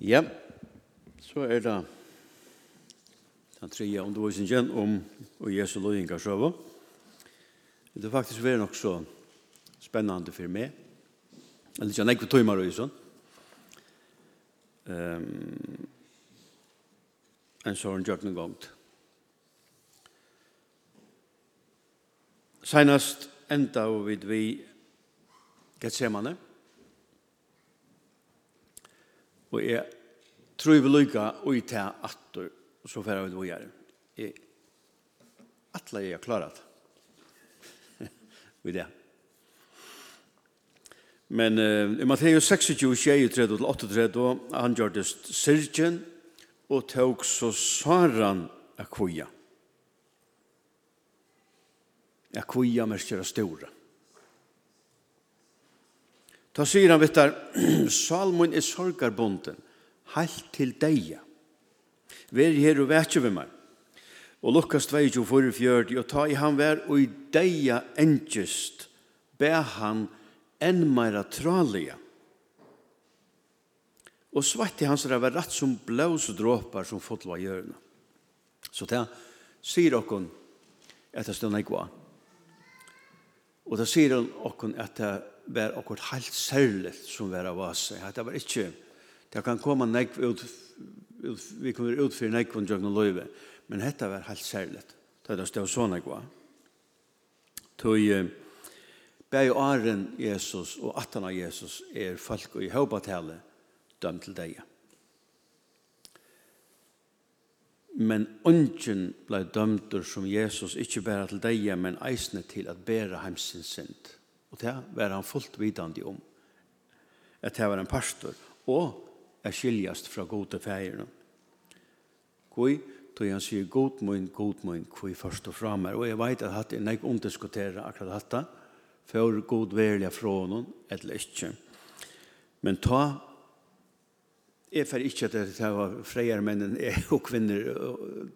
Ja, så er det den tredje undervisningen om og Jesu løyingarsøve. Det er faktisk vært nok så spennende for meg. Eller ikke, jeg tog meg sånn. Um, en sånn gjør den gongt. Senast enda vi vi Getsemane. Og jeg tror vi lykka og i ta atter, og så færa vi det vågjere. Jeg atler er klarat. Vi det. Men uh, i Matteus 26, 23 38, han gjør det sirgen, og tåg så saran akkuja. Akkuja mersker stora. Da sier han, vittar, Salmon er sorgarbonden, heilt til deia. Ver her og vekje vi meg. Og Lukas 22, 44, og ta i han vær, og i deia endjust, be han enn meira tralia. Og svart i hans det var rett som blås og dråpar som fotla hjørna. Så det sier okkon etter stund jeg Og det sier okkon etter var akkurat helt særligt som var av oss. Det var ikke, det kan komme nek ut, ut vi kommer ut for nek og jøgn og løyve, men dette var helt særligt. Det er det stod sånn jeg var. Tøy, Bæg åren Jesus og atan av Jesus er folk i høybatale dømt til deg. Men ungen ble dømt som Jesus ikke bare til deg, men eisne til at bæra heimsins synd. Og det var han fullt vidande om. At det var en pastor, og er skiljast fra gode feirene. Hvor tog han sier, god mun, god mun, kui først og framer. Og jeg vet at hatt en nek omdiskutere akkurat dette. for god verliga fra noen, eller ikke. Men ta, jeg får ikke at det var freier menn og kvinner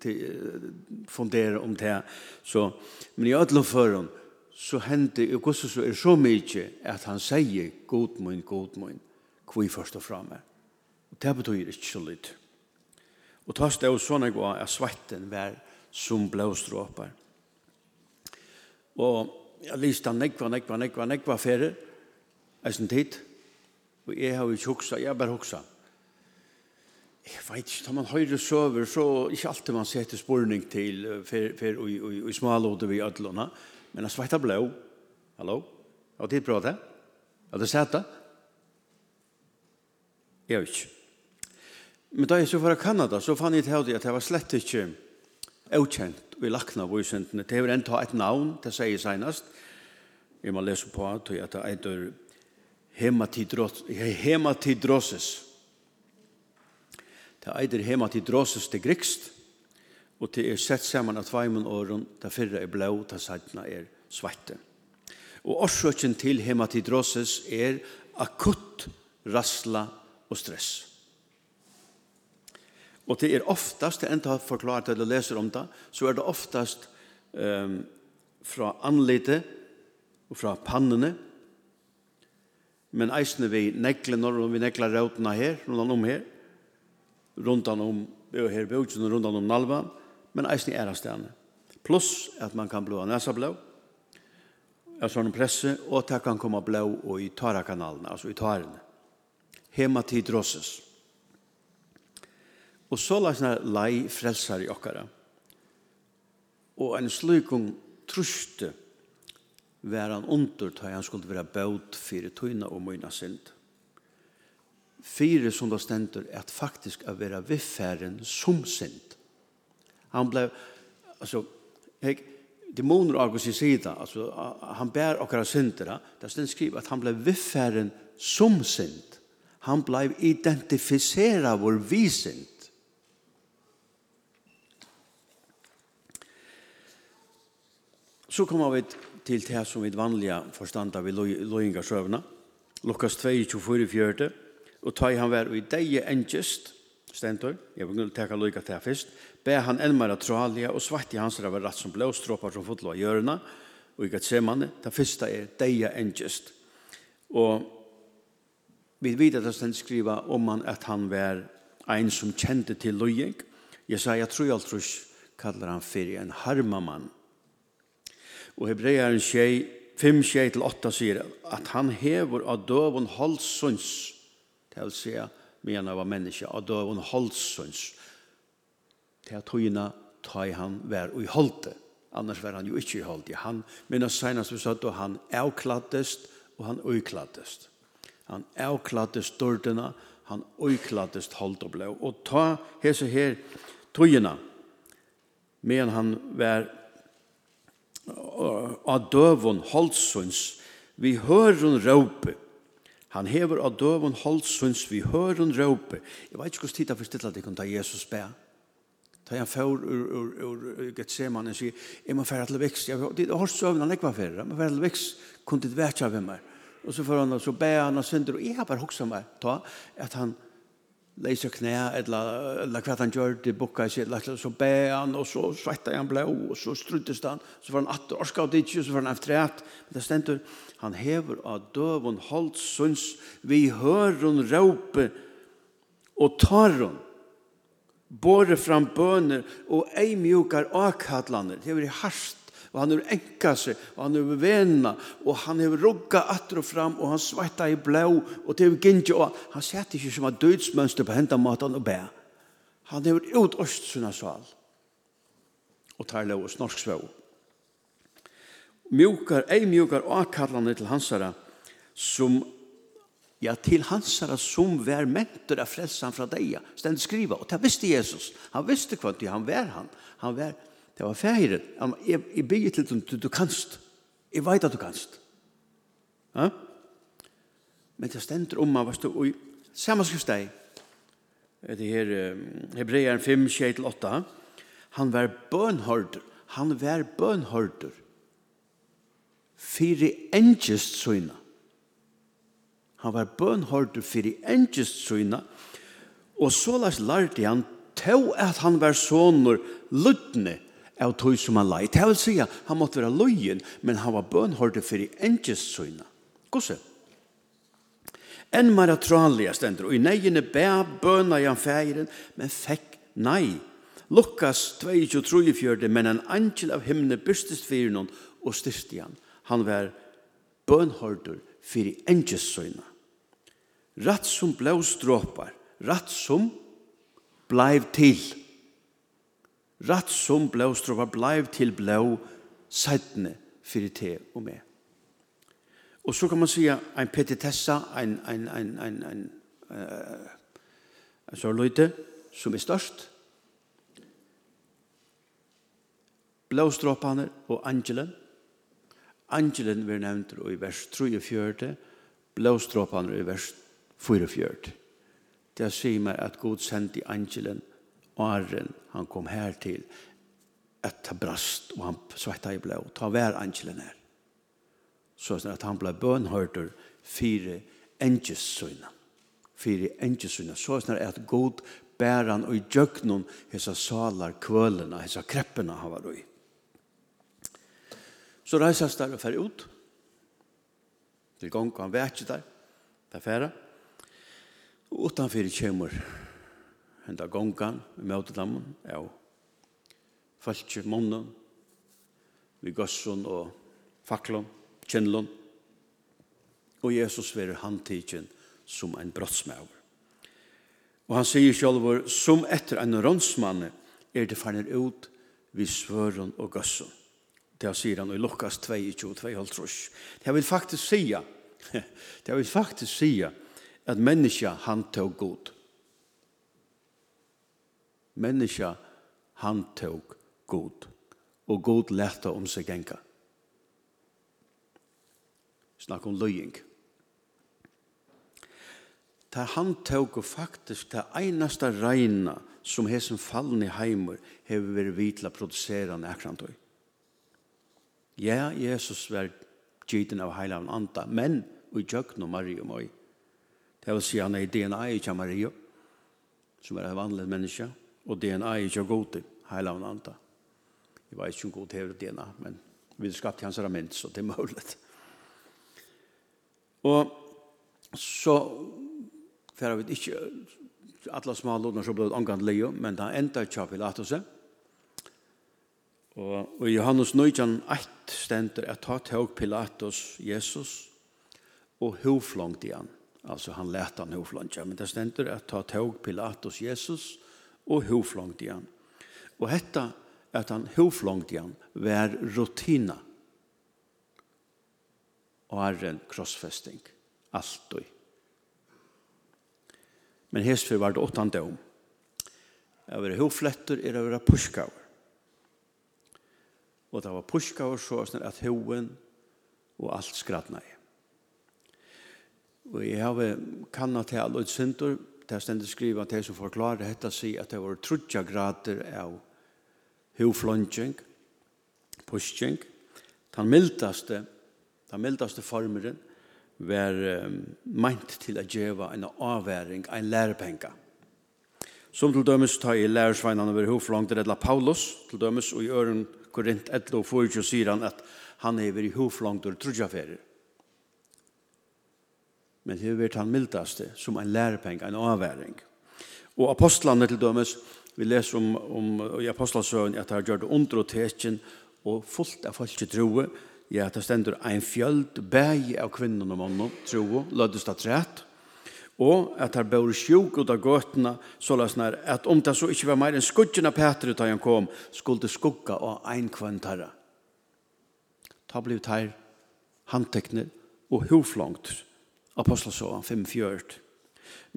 til fundere om det. Så, men i ødelen for henne, så hendi i gussu så er så mykje at han sier god mun, god mun, kvi først og framme. Og det betyr ikke så litt. Og tas det og sånne gå at svetten vær som blåstråper. Og jeg lyste han nekva, nekva, nekva, nekva ferie, eisen tid, og jeg har jo ikke hoksa, jeg har bare hoksa. Jeg vet ikke, når man høyre søver, så ikke alltid man setter spurning til for, for, og, og, og, og smalåde vi ødlåna, men men han sveitar blå. Hallo? Har tid prøvd det? Har du sett det? Jeg vet ikke. Men da jeg så var i Kanada, så fann jeg til at det var slett ikke avkjent i lakna av vysendene. Det var en ta et navn, det sier jeg senest. Jeg må lese på at det er hematidrosis. Det eitir hematidrosis til grikst og til er sett saman av tveimen åren, da fyrre er blå, da sætna er svarte. Og årsøkken til hematidrosis er akutt rassla og stress. Og det er oftast, det enda forklart eller leser om det, så er det oftast um, fra anlite og fra pannene, men eisne vi nekler når vi nekler rautene her, rundt om her, rundt om, her, rundt her, rundt om nalvan, men eisen i ærastene. Pluss at man kan blå næsa blå, er sånn presse, og det kan komme blå og i tarakanalene, altså i tarene. Hematidrosis. Og så la sånne lei frelsar i okkara. Og en slukung truste var han under ta han skulle være bøt fire tøyna og møyna synd. Fire som da stender at faktisk å være viffæren som synd han blev alltså jag demoner av sin sida alltså han bär och synder där står skrivet att han blev viffären som synd. Han blev identifierad vår visint Så kommer vi til det som vi vanliga forstanda vi loingarsøvna. Lukas 2, 24, 4, og ta i han vær i deie engest, stentor, jeg vil teka loika til fyrst, be han enn meira tralia og svart i hans rava ratt som blåstråpar som fotlo av hjørna, og ikke se manne, det fyrsta er deia engest. Og vi vet at han skriva om han at han var ein som kjente til loieng, jeg sa, jeg tror jeg tror kallar han fyrir en harmamann. Og Hebrearen 5-8 sier at han hever av døvun halssunds, til å si men av var menneske, og da var han halsens. Det er ta i han vær og i holde. Annars var han jo ikke i holde. Han, men senast vi sa, og han avklattest, og han øyklattest. Han avklattest dørtene, han øyklattest holdt og ble. Og ta hese her tøyna, men han vær av døvun holdsens, vi hører hun råpe, Han hever av døven holdssyns vi hører hun råpe. Jeg vet ikke hvordan tid jeg forstiller jeg kan ta Jesus bæ. Ta han får ur, ur, ur Gethsemane og sier, jeg må fære til vekst. Jeg har hørt søvn han ikke var fære. Jeg må fære til vekst, kunne det vært av meg. Og så får han, så bæ han og synder. Og jeg har bare hokset meg, ta, at han leiser knæ, eller, eller hva han gjør, det bukka seg, eller så bæ han, og så svettet han blå, og så struttes han, så får han atter, orska og ditje, så får han efter et. Men det stender, Han hever av døven holdssyns, vi høren råpe og tar hun. Båre fram bøner og ei mjukar akkatlander. Det er harst, og han er enka seg, og han er vena, og han er rugga atter og fram, og han svetta i blå og det er gynge, og han sett ikke som et dødsmønster på hendan matan og bæ. Han har utåst sunna sval, og tar lov og snorksvåg mjukar, ei mjukar avkallande til hansara som Ja, til hansara som var mentor av frelsan fra deia, stend skriva. Og det visste Jesus. Han visste hva det han var han. Han var, det var feiren. Han, jeg, jeg bygger til du, du kanst. Jeg vet at du kanst. Ja? Men det stender om han var stå i samme skriftsteg. Det her Hebreeren 5, 6-8. Han var bønhørder. Han var bønhørder fyrir engest søgna. Han var bønhård fyrir engest søyna, og så lars lærte han til at han var sånner luttne av tog som han lei. Det vil si han måtte være løyen, men han var bønhård fyrir engest søyna. Gåse. En mara stendur, og i negine bæ bøna i han fægeren, men fekk nei. Lukas 22, 23, men en angel av himne bystest fyrir noen og styrste han. Han var bønhordur fyrir enges søgna. Ratt som blås stråpar, ratt som bleiv til. Ratt som blås stråpar, bleiv til blå sættene fyrir te og me. Og så kan man sija ein petitessa, ein, ein, ein, ein, ein, uh, en sørløyte, som er størst. Blåstråpene og angelen, Angelen vi nevnt i vers 43, blåstråpene i vers 44. Det sier meg at Gud sendte angelen Arren, han kom her til at ta brast og han svetta i blå. Ta hver angelen her. Så at han ble bønhørter fire engelsøyne. Fire engelsøyne. Så at Gud bæran og i djøknon hessa salar kvølene, hessa kreppena han var i. Så reises der og fer ut. Til gong han ikke der. det er ferdig. Og utanfyr kjemur henda gongan i møtedammen. Ja. Falske munnen. Vi gosson og faklon, kjennlon. Og Jesus verer handtikken som en brottsmæver. Og han sier sjálfur, som etter en ronsmanne er det fannet ut vi svøren og gosson. Det sier han i Lukas 22, 23. Det vil faktisk sige, det vil faktisk sige at menneska han tog god. Menneska han tog god. Og god lærte om seg enka. Snakk om løying. Ta han tog faktisk det eneste regna som hesen fallne heimer hever vært vitla produsera nekrantøy. Ja, Jesus var gyten av heilavn anda, men og djøkno Maria moi. Det vil si han er i DNA i kja Maria, som er en vanlig menneske, og DNA i kja gode, heilavn anda. Jeg vet ikke om god hever DNA, men vi har skapt hans rament, så det er mulig. Og så fyrir vi ikke alle små lådene som ble omgant leo, men det enda kja Pilatus Og i Johannes 19, 1 stender at ta tåg Pilatus Jesus og hovflångt i han. Altså han lät han hovflångt, men det stender at ta tåg Pilatus Jesus og hovflångt i han. Og hetta at han hovflångt i han var rutina og er en krossfesting, alt og. Men hesfer var det åttan om. Jeg var hovfletter, er jeg var puskaver og det var puska og så sånn at hoen og alt skratna i. Og jeg har kannat til alle utsynder, det er stendig skriva til som forklarer dette si at det var trutja grader av hovflåndjeng, pushing, den mildaste, den mildaste formeren, var um, meint til å gjeva en avværing, en lærepenga. Som til dømes tar i lærersveinene over hovflåndjeng, redla Paulus, til dømes og i øren Korint 11 og 4 sier han at han er i hoflangt og trudjaferer. Men det har vært han mildaste som en lærepeng, en avværing. Og apostlene til dømes, vi leser om, om i apostelsøen at han gjør det under og tekjen og fullt av folk troe, ja, det stender en fjöld, bæg av kvinnen og mannen, troe, løddes det trett, og at han bør sjuk ut av gøtene, så la snar, at om det så ikke var mer enn skudgen av Petru da han kom, skulle skugga og ein kvantarra. Ta bliv her handtekner og hovflangt, apostelsåan 5-4.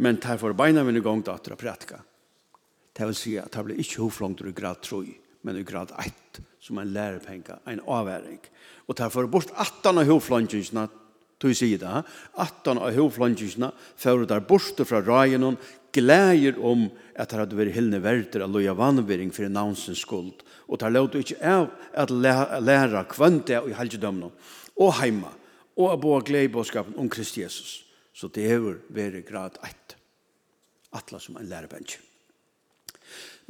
Men teir for beina min i gang da at prætka. Det vil si at det ble ikke hovflangt i grad 3, men i grad 1, som en lærepenga, en avværing. Og teir for bort 18 av hovflangtingsnatt, tog sier det, at av hovflangingsene for der borte fra ragen gleder om at det hadde vært hilne verter av loja vannvering for navnsens skuld, og det låter ikke av at læra kvante og i helgedømene, og heima, og av boa gleibåskapen om Krist Jesus. Så det hever vært grad 1. Atla som en lærebensk.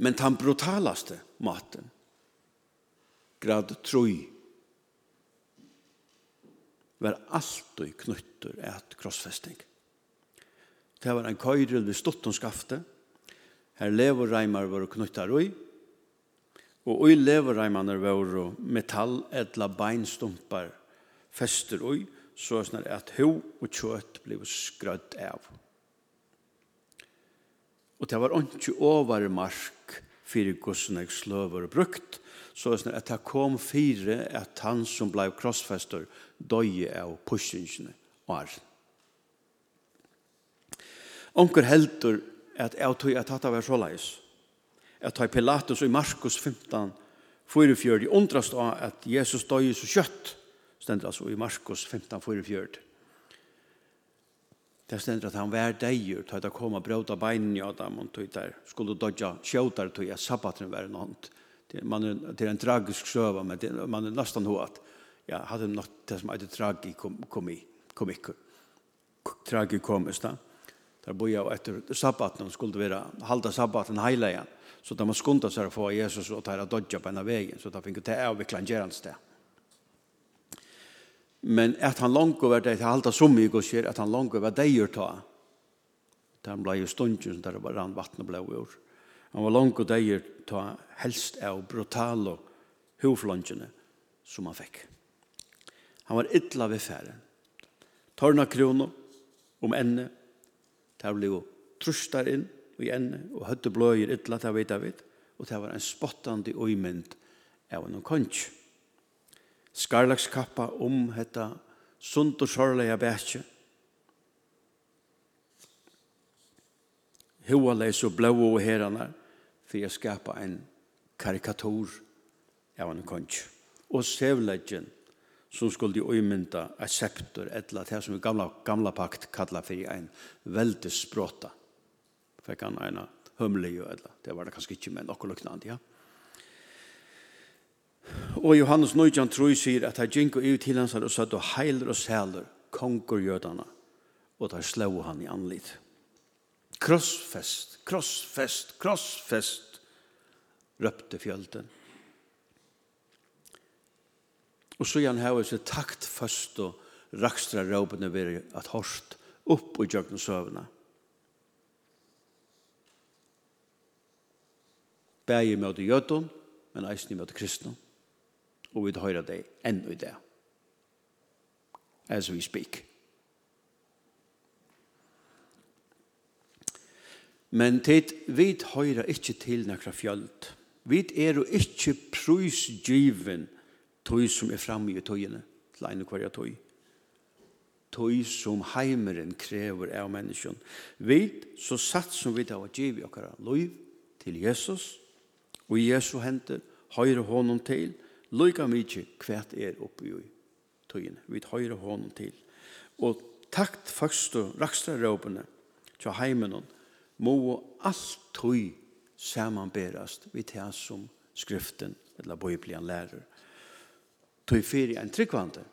Men den brutalaste maten, grad 3, var alltid knyttur et krossfesting. Det var en køyrel ved stuttonskaftet. Her leverreimar var knyttar ui. Og ui leverreimaner var metall etla beinstumpar fester ui, så snar at ho og kjøtt blev skrødd av. Og det var ikke overmark fyrir gossen jeg sløver og brukt, så er at det kom fire at han som blei krossfester døye av pushingene og er. Onker heldur at jeg tog at dette var så leis. Jeg tar Pilatus i Markus 15, 44, undrast av at Jesus døye så kjøtt, stender altså i Markus 15, 44. Det stender at han var deier, tog at han kom og brød av beinen i Adam, og tog der skulle dødja kjøtar, tog at sabbaten var en. Det det, man, det är en tragisk söva, men det, man är nästan hur Ja, hade något det som heter tragi kom, kom i, kom i tragi kom, just det. Där bor jag efter sabbaten skulle vara halda sabbaten hela igen. Så där man skunda sig för Jesus och ta dodja på en vägen så där fick det avveckla en gerans där. Men att han långt över det halda så mycket och ser att han långt över det gör ta. Där blev ju stunden där bara rann vatten blev ur. Han var langt og deir ta helst av brutale hovflåndjene som han fikk. Han var ytla ved færen. Torna krono om enne. Det ble jo trustar inn i enne og høtte bløyer ytla til vet av Og det var en spottande øymynd av en konj. Skarlagskappa om hetta sunt og sorleia bætje. Hoa leis og blå og heranar for å skapa en karikatur av en konj. Og sevleggen som skulle uimynda et septor, etla eller som vi gamla, gamla pakt kalla for en veldig språta. Fikk han en humlig, eller det var det kanskje ikke, men noe luknande, ja. Og Johannes 19 tror sier at han gikk ut til hans og satt og heiler og sæler konger jødana og der slå han i anlitt. Krossfest, krossfest, krossfest, røpte fjölden. Og så gjerne hava seg takt først og rakstra råpene ved at horst opp i jøkken søvna. Bæg i møte jødun, men eisen i møte kristnum. Og vi høyra deg enn i det. As we speak. Men tid, vi høyra ikke til nekra fjöld. Vi er jo ikke prusgiven tog som er framme i togene, til ene hver hverja tog. Som heimeren krever av menneskjon. Vi, så satt som vi da var giv i okkara loiv til Jesus, og i Jesu henter, høyre hånden til, lykka mykje kvært er oppi i tøyene. Vi høyre hånden til. Og takt faktisk rakstra råpene til heimenon, må alltid samanberast vi det som skriften eller bøyblian lærer. Tøy fyri en tryggvande.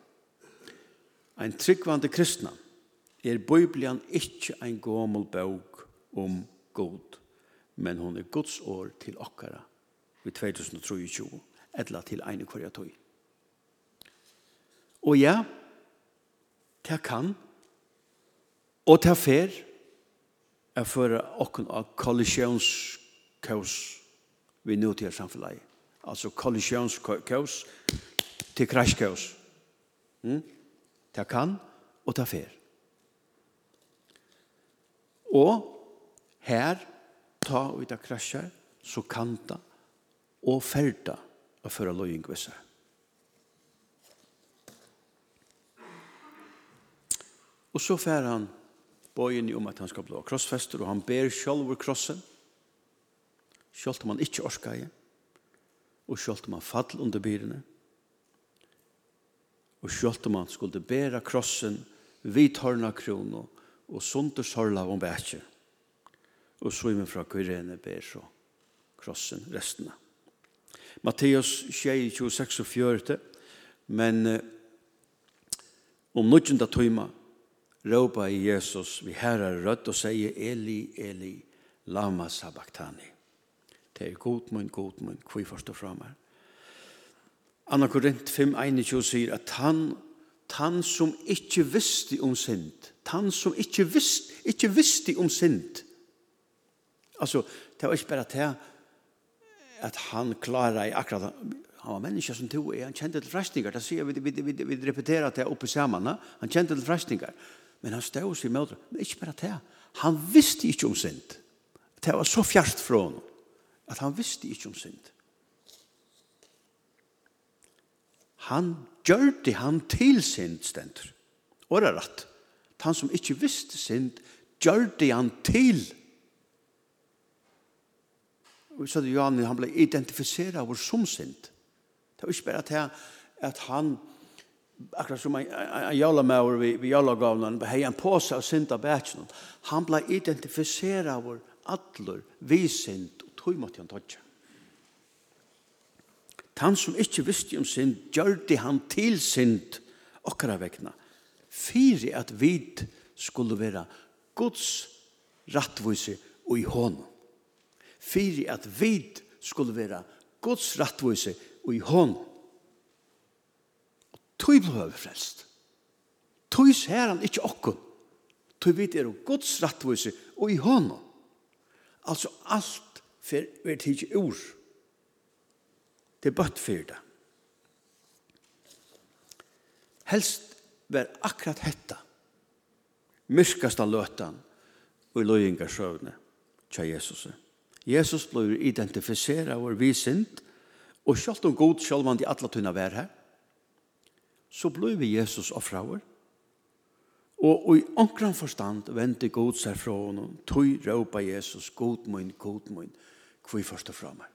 En tryggvande kristna er bøyblian ikkje ein gomul bøk om god, men hon er Guds år til okkara i 2023, etla til ein kvarja tøy. Og ja, det kan, og det fer, er for okken av kollisjonskaus vi nå til samfunnet. Altså kollisjonskaus til krasjkaus. Mm? Det kan og det fer. Og her, ta og det krasjer, så kan det og ferda og føre løying ved seg. Og så fer han bøyen om at han skal bli krossfester, og han ber selv over krossen, selv om han ikke orsker i, og selv om han fall under byrene, og selv om han skulle bære krossen, vid tørna krono, og sunder sorla om bætje. Og så er fra Kyrene ber så krossen restene. Matteus 26 og 40, men om um, nødgjenda tøyma, råpa i Jesus vi herra rødt og sier Eli, Eli, lama sabachthani. Det är god munn, god mun, kvi förstå fram här. Anna Korint 5.21 sier at han, han som ikke visste om synd, han som ikke visste, ikke visste om synd, altså, det var ikke bare til at han klarer i akkurat, han var menneske som tog, han kjente til frestningar, det sier vi, vi, vi, vi repeterer det oppe sammen, han kjente til frestningar, Men han stod seg med Men ikke bare det. Han visste ikke om synd. Det var så fjert fra honom at han visste ikke om synd. Han gjør det han til synd stender. Og det er rett. Han som ikke visste synd, gjør det han til. Og så er det Johan, han ble identifiseret av som synd. Det var ikke bare at han, at han akkurat som en, en, en jólamaur vi, vi jólagavnen, hei en påse av synd av bætsjonen, han ble identifiseret av atler, vi synd og tog måtte han tøtja. Han som ikke visste om synd, gjør det han til synd, okkara vekna, fyri at vi skulle være Guds rattvise og i hånden. Fyrir at vi skulle være Guds rattvise og i hånden. Tøy blod vi frelst. Tøy ser han ikke okkur. Tøy vit er Guds rattvise og i hånden. Altså alt fer vi tidsi ur. Det er bøtt fyrir det. Helst var akkurat hetta. Myrkasta løtan og i løyingarsøvne tja Jesus. Jesus blir identifisera vår visint og sjalt om god sjálvan de atla tunna vær her så blev Jesus offraver. Og i ankran forstand venter god seg fra honom, tog råpa Jesus, god mun, god mun, kvi først og fra meg.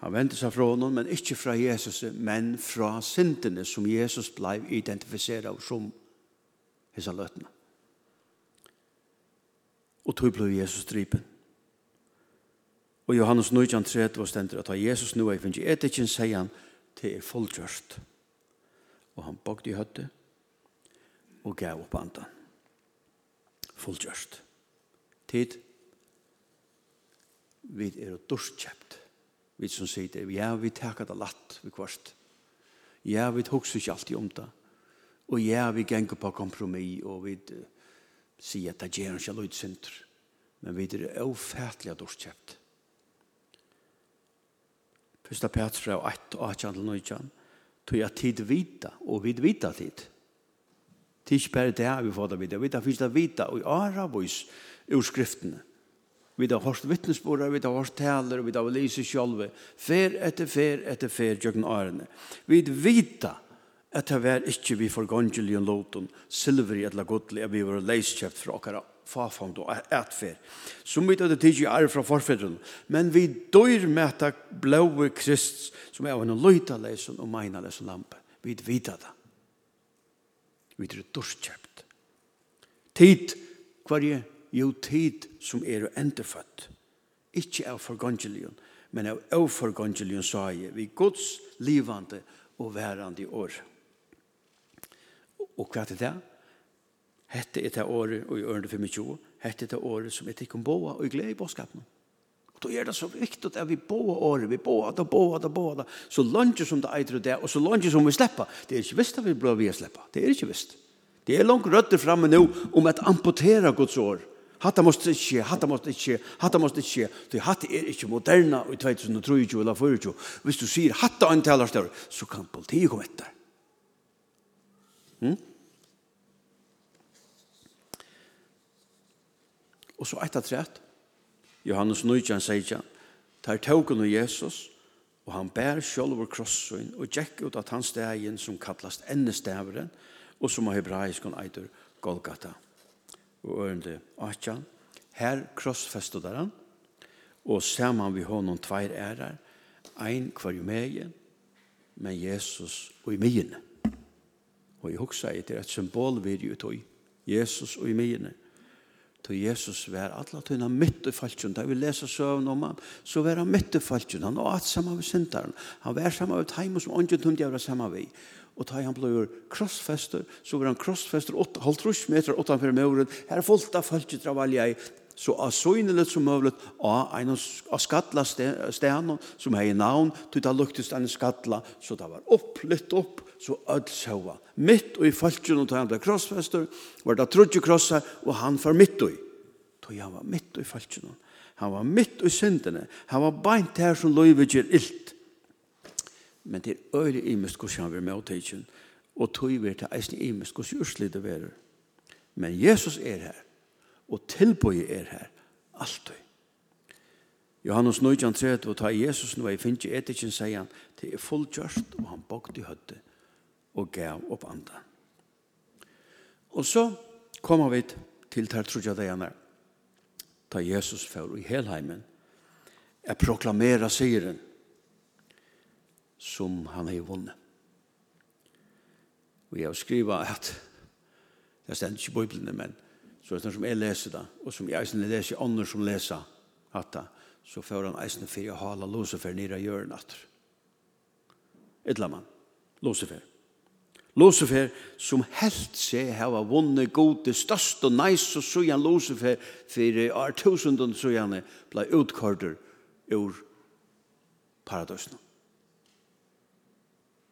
Han venter seg fra honom, men ikke fra Jesus, men fra syndene som Jesus blei identifiseret av som hessa løtene. Og tog blei Jesus drypen. Og Johannes 19, 30 var stendt at Jesus nu er finnes i etikken, sier han, til er fullgjørst. Og han bakte i høttet og gav opp andan. Fullgjørst. Tid. Vi er dorskjøpt. Vi som sier det. Ja, vi takker det latt vi kvart. Ja, vi hokser ikke alltid om det. Og ja, vi ganger på kompromis, og vi uh, sier at det gjør ikke løydsynder. Men vi er avfætelig dorskjøpt. Fyrsta Petrus fra 1 og 18 til 19. Tog jeg tid vita, og vid vita tid. Det er ikke bare det vi får det vita. Vi tar fyrsta vita, og i ara ur urskriftene. Vi har hårst vittnesbord, vi har hårst taler, vi har lise sjolve. Fer etter fer etter fer, jøkken årene. Vi vita, at det var ikke vi for gongelion loton, silveri eller godlig, at vi var leiskjøpt fra okkara fafond og ætfer, som vi tar det tidlig er fra forfedren, men vi dør med at blåe krist, som er en løytalesen og meinalesen lampe. Vi vet det. Vi er dorskjøpt. Tid, hva er Jo, tid som er enderfødt. Ikke av forgangelion, men av avforgangelion, sa jeg, vi gods livande og værande år. Og hva er det? Hette er det året, og i ørende 25, hette er det året som er tikkum boa og i glede i bådskapen. Og då er det så viktig at vi boa året, vi boa da, boa da, boa da, så langt som det eitre det, og så langt som vi slipper. Det er ikke visst at vi blir vi slipper. Det er ikke visst. Det er langt røtter framme nå om at amputera Guds år. Hatta måste ikke, hatta måste ikke, hatta måste ikke. Det hatta er ikke moderna i 2023 eller 2024. Hvis du sier hatta antalar større, så kan politiet komme etter. Mm? Og så etter trett, Johannes 19, sier tar tåken av Jesus, og han bær over krossen, og gekk ut at hans stegin som kallast ennestaveren, og som av hebraiskon eitur Golgata. Og ørende Atjan, her krossfestet der han, og ser man vi honom tveir ærer, ein kvar jo megin, men Jesus og i mine. Og jeg husker at det er et symbol vi er jo tog, Jesus og i mine. Då Jesus var alla tøyna mitt i falskjøn, da vi leser søvn om han, så var han mitt i falskjøn. Han var sammen med syndaren. Han var sammen med teimen som ånden tungt gjør sammen med. Og da han ble krossfester, så var han krossfester 8,5 meter utenfor muren. Her fullt av falskjøn av alle i. Så av søgnelet som mulig, av en av skattla stenen som hei navn, til det luktes en skattla, så det var opplytt opp, så öll sjåa. Mitt og i falskjøn og han ble krossfester, var det trodde krossa, og han var mitt og i. Så han var mitt og i falskjøn. Han var mitt og i syndene. Han var beint her som løyve gjør illt. Men det er øyelig imest hvordan han vil med å teitjen, og tog vi til eisen imest hvordan urslidet verer. Men Jesus er her, og tilbøye er her, alltid. Johannes 19, 30, og ta Jesus nå jeg finner ikke etikken, sier han, det er fullgjørst, og han bokt i høttet og gav opp andre. Og så kommer vi til der tar trudja degene, ta Jesus for i helheimen, Jeg proklamerer siren som han har vunnet. Og jeg har skrivet at det stender ikke i Bibelen, men så er det som jeg leser det, og som jeg eisen leser, andre som leser at det, så får han eisen for å hala Lucifer nere i hjørnet. Et eller annet. Lucifer. Lucifer som helt seg hava vunnet god det største og nice, næst og søyan Lucifer for år tusenden søyan ble utkordet ur paradøsene.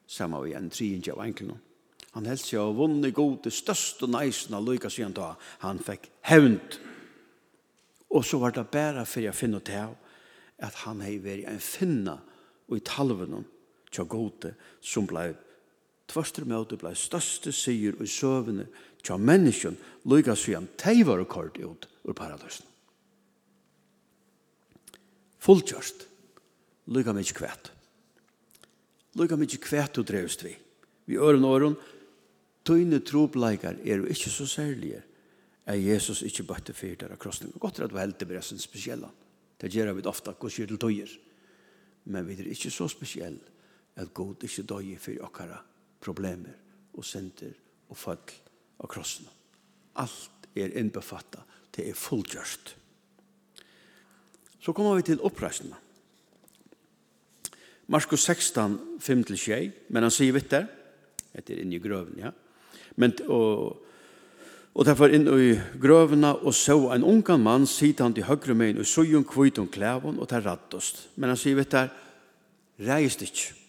Samma vi en trien av enkelen. Han helt seg hava vunnet god det største og næst og lykka søyan da han fikk hevnt. Og så var det bare for jeg finner til at han hei vært en finna og i talven tja gode som blei Tvørster møte blei største sier og søvende tja menneskjen lykka siden tei var kort ut ur paradøsen. Fulltjørst lykka mykje kvett. Lykka mykje kvæt og drevst vi. Vi øren åren tøyne trobleikar er jo ikkje så særlige er Jesus ikkje bøtte fyrt av krossen. Godt er at vi heldig blir sin spesiella. Det gjør vi ofta, god sier til tøyer. Men vi er ikkje så spesiell at god ikkje døy for okkara problemer og synder og fall av krossene. Alt er innbefattet. Det er fullgjørst. Så kommer vi til oppreisene. Markus 16, 5-6, men han sier vitt der, etter inn i grøven, ja. Men, og, og derfor inn i grøvene og så en ungan mann sitte han til høyre meg, og så jo en kvitt om klæven, og tar rattest. Men han sier vitt der, reist ikke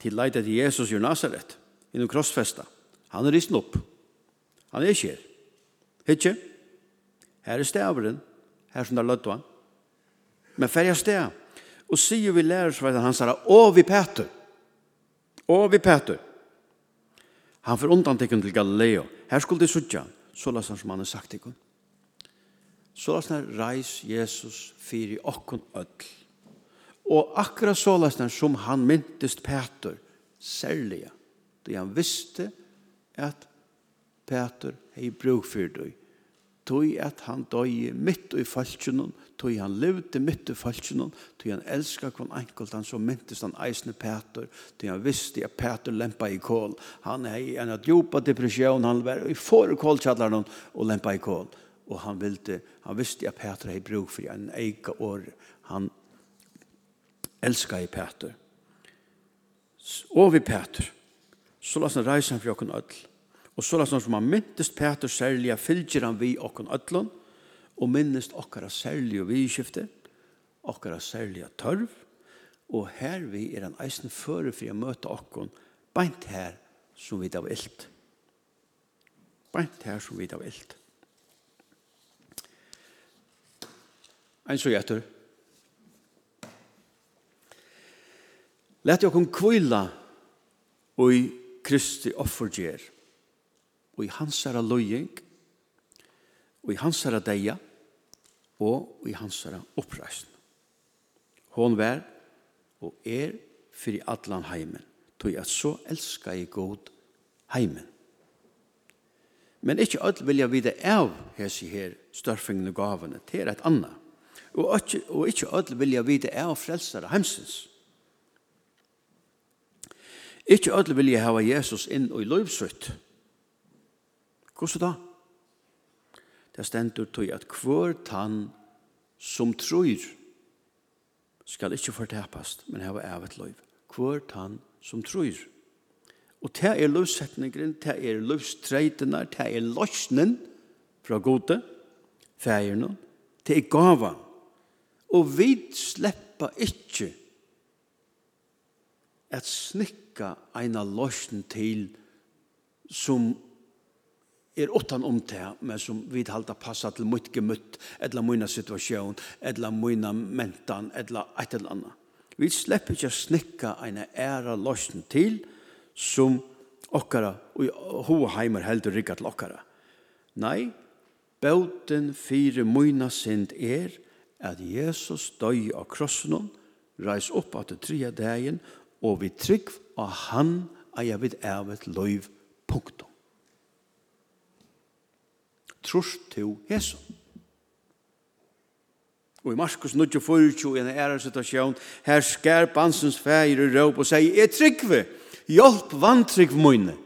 til leita til Jesus i Nazaret, innom krossfesta. Han er risen opp. Han er ikke her. Hitje. Her er staveren. Her som der lødde han. Men færre sted. Og sier vi lærersveiten han sier, å vi Peter. Å vi Peter. Han får undan tekken til Galileo. Her skulle de suttja. Så la han som han har sagt tekken. Så la han reis Jesus fyrir okkon öll Og akkurat så lasten som han myntist Peter, særlig, da han visste at Peter hei brug for døy, tog at han døy mitt i falskjennom, tog han levde mitt i falskjennom, tog han elska kvann enkelt han, så myntist han eisne Peter, tog han visste at Peter lempa i kål, han hei en at djupa depresjon, han var i forekålkjallaren og lempa i kål, og han, ville, han visste at Peter hei brug for en eika år, han elska i Peter. Og vi Peter. Så la oss reise han for åkken ødel. Og så la oss som han myntest Peter særlig, fylgjer han vi okken ødelen, og minnest okkara særlig og vidskifte, okkara særlig og tørv, og her vi er han eisen føre for å møte okken, beint her som vi av ilt. Beint her som vi av ilt. Ein så gjetter, Let jokum kvila og i Kristi offergjer og i hansara løying og i hansara deia og i hansara oppreisen. Hon vær og er fyrir allan heimen, tog at så elska i god heimen. Men ikkje öll vilja vide av hesi her størfingene gavene til et anna. Og ikkje, og ikkje öll vilja vide av frelsara heimsins. Ikke ødel vil jeg hava Jesus inn og i løyvsøtt. Hvordan da? Det stendur til at hver tann som tror skal ikke fortepast, men hava evet løyv. Hver tann som tror. Og det er løyvsetningren, det er løvstreitene, det er løsnen fra gode, feierne, det er gava. Og vi slipper ikke at snikka eina løsning til som er åttan om det, men som vi halda passa til mitt gemutt, eller mina situasjon, eller mina mentan, eller et eller annet. Vi slipper ikke å snikka eina æra løsning til som okkara, og hoheimer heldur rikka til okkara. Nei, bauten fire mina sind er at Jesus døy av krossen, reis opp at det tria dagen, og vi trygg og han eier av et løyv punktum. Trus til Jesus. Og i Markus 24, i en æresituasjon, her skær bansens fægir i råp og sier, «Jeg tryggve, hjelp vantrygg mine!»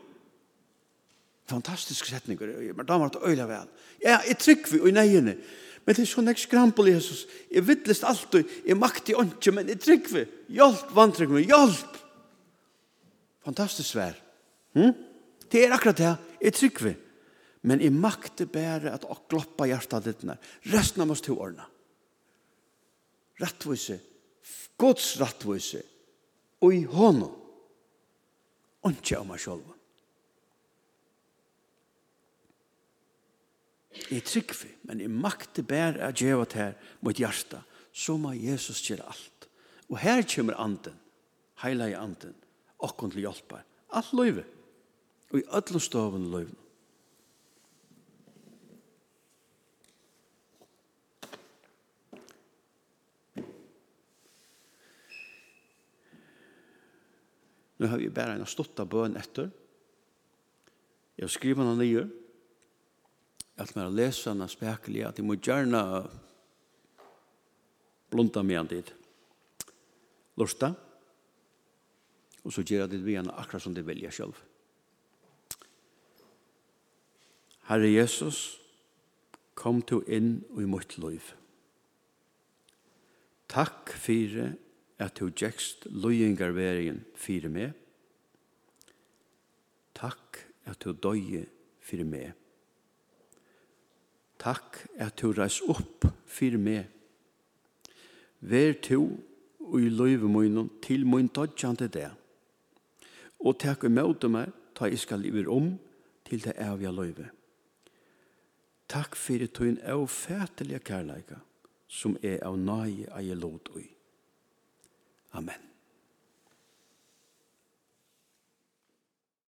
Fantastisk setning, men da var det øyla vel. «Ja, jeg tryggve, og i neiene, Men det er sånn jeg skrampel Jesus. Jeg vittlest alt og jeg makt i åndsje, men jeg tryggve. Hjelp, vantrygg meg, hjelp! Fantastisk svær. Hm? Det er akkurat det. Jeg tryggve. Men jeg makte bære at å gloppa hjertet ditt nær. Resten av oss to årene. Rattvise. Guds rattvise. Og i hånden. Åndkje av meg sjølven. Jeg tryggvi, men jeg makte bær at jeg var her mot hjertet, så må Jesus gjøre alt. Og her kommer anden, heila i anden, og kun til hjelpar. Alt løyve. Og i öllum stoven løyve. Nå har vi bare en stått av bøn etter. Jeg har skrivet noen nye alt mer lesa na spekelig at de må gjerne blunda med han dit. Lorsta. Og så gjør det vi henne akkurat som de velger selv. Herre Jesus, kom til inn i mitt liv. Takk fyrir at du gjekst løyingarverien fyrir meg. Takk at du døye fyrir meg. Takk at du reis opp fyrir meg. Vær to og i løyve munnen til mun dødjande det. Og takk imot meg ta jeg skal iver om til det evige løyve. Takk fyrir tøyn av fætelige kærleika som er av nage eier lot ui. Amen.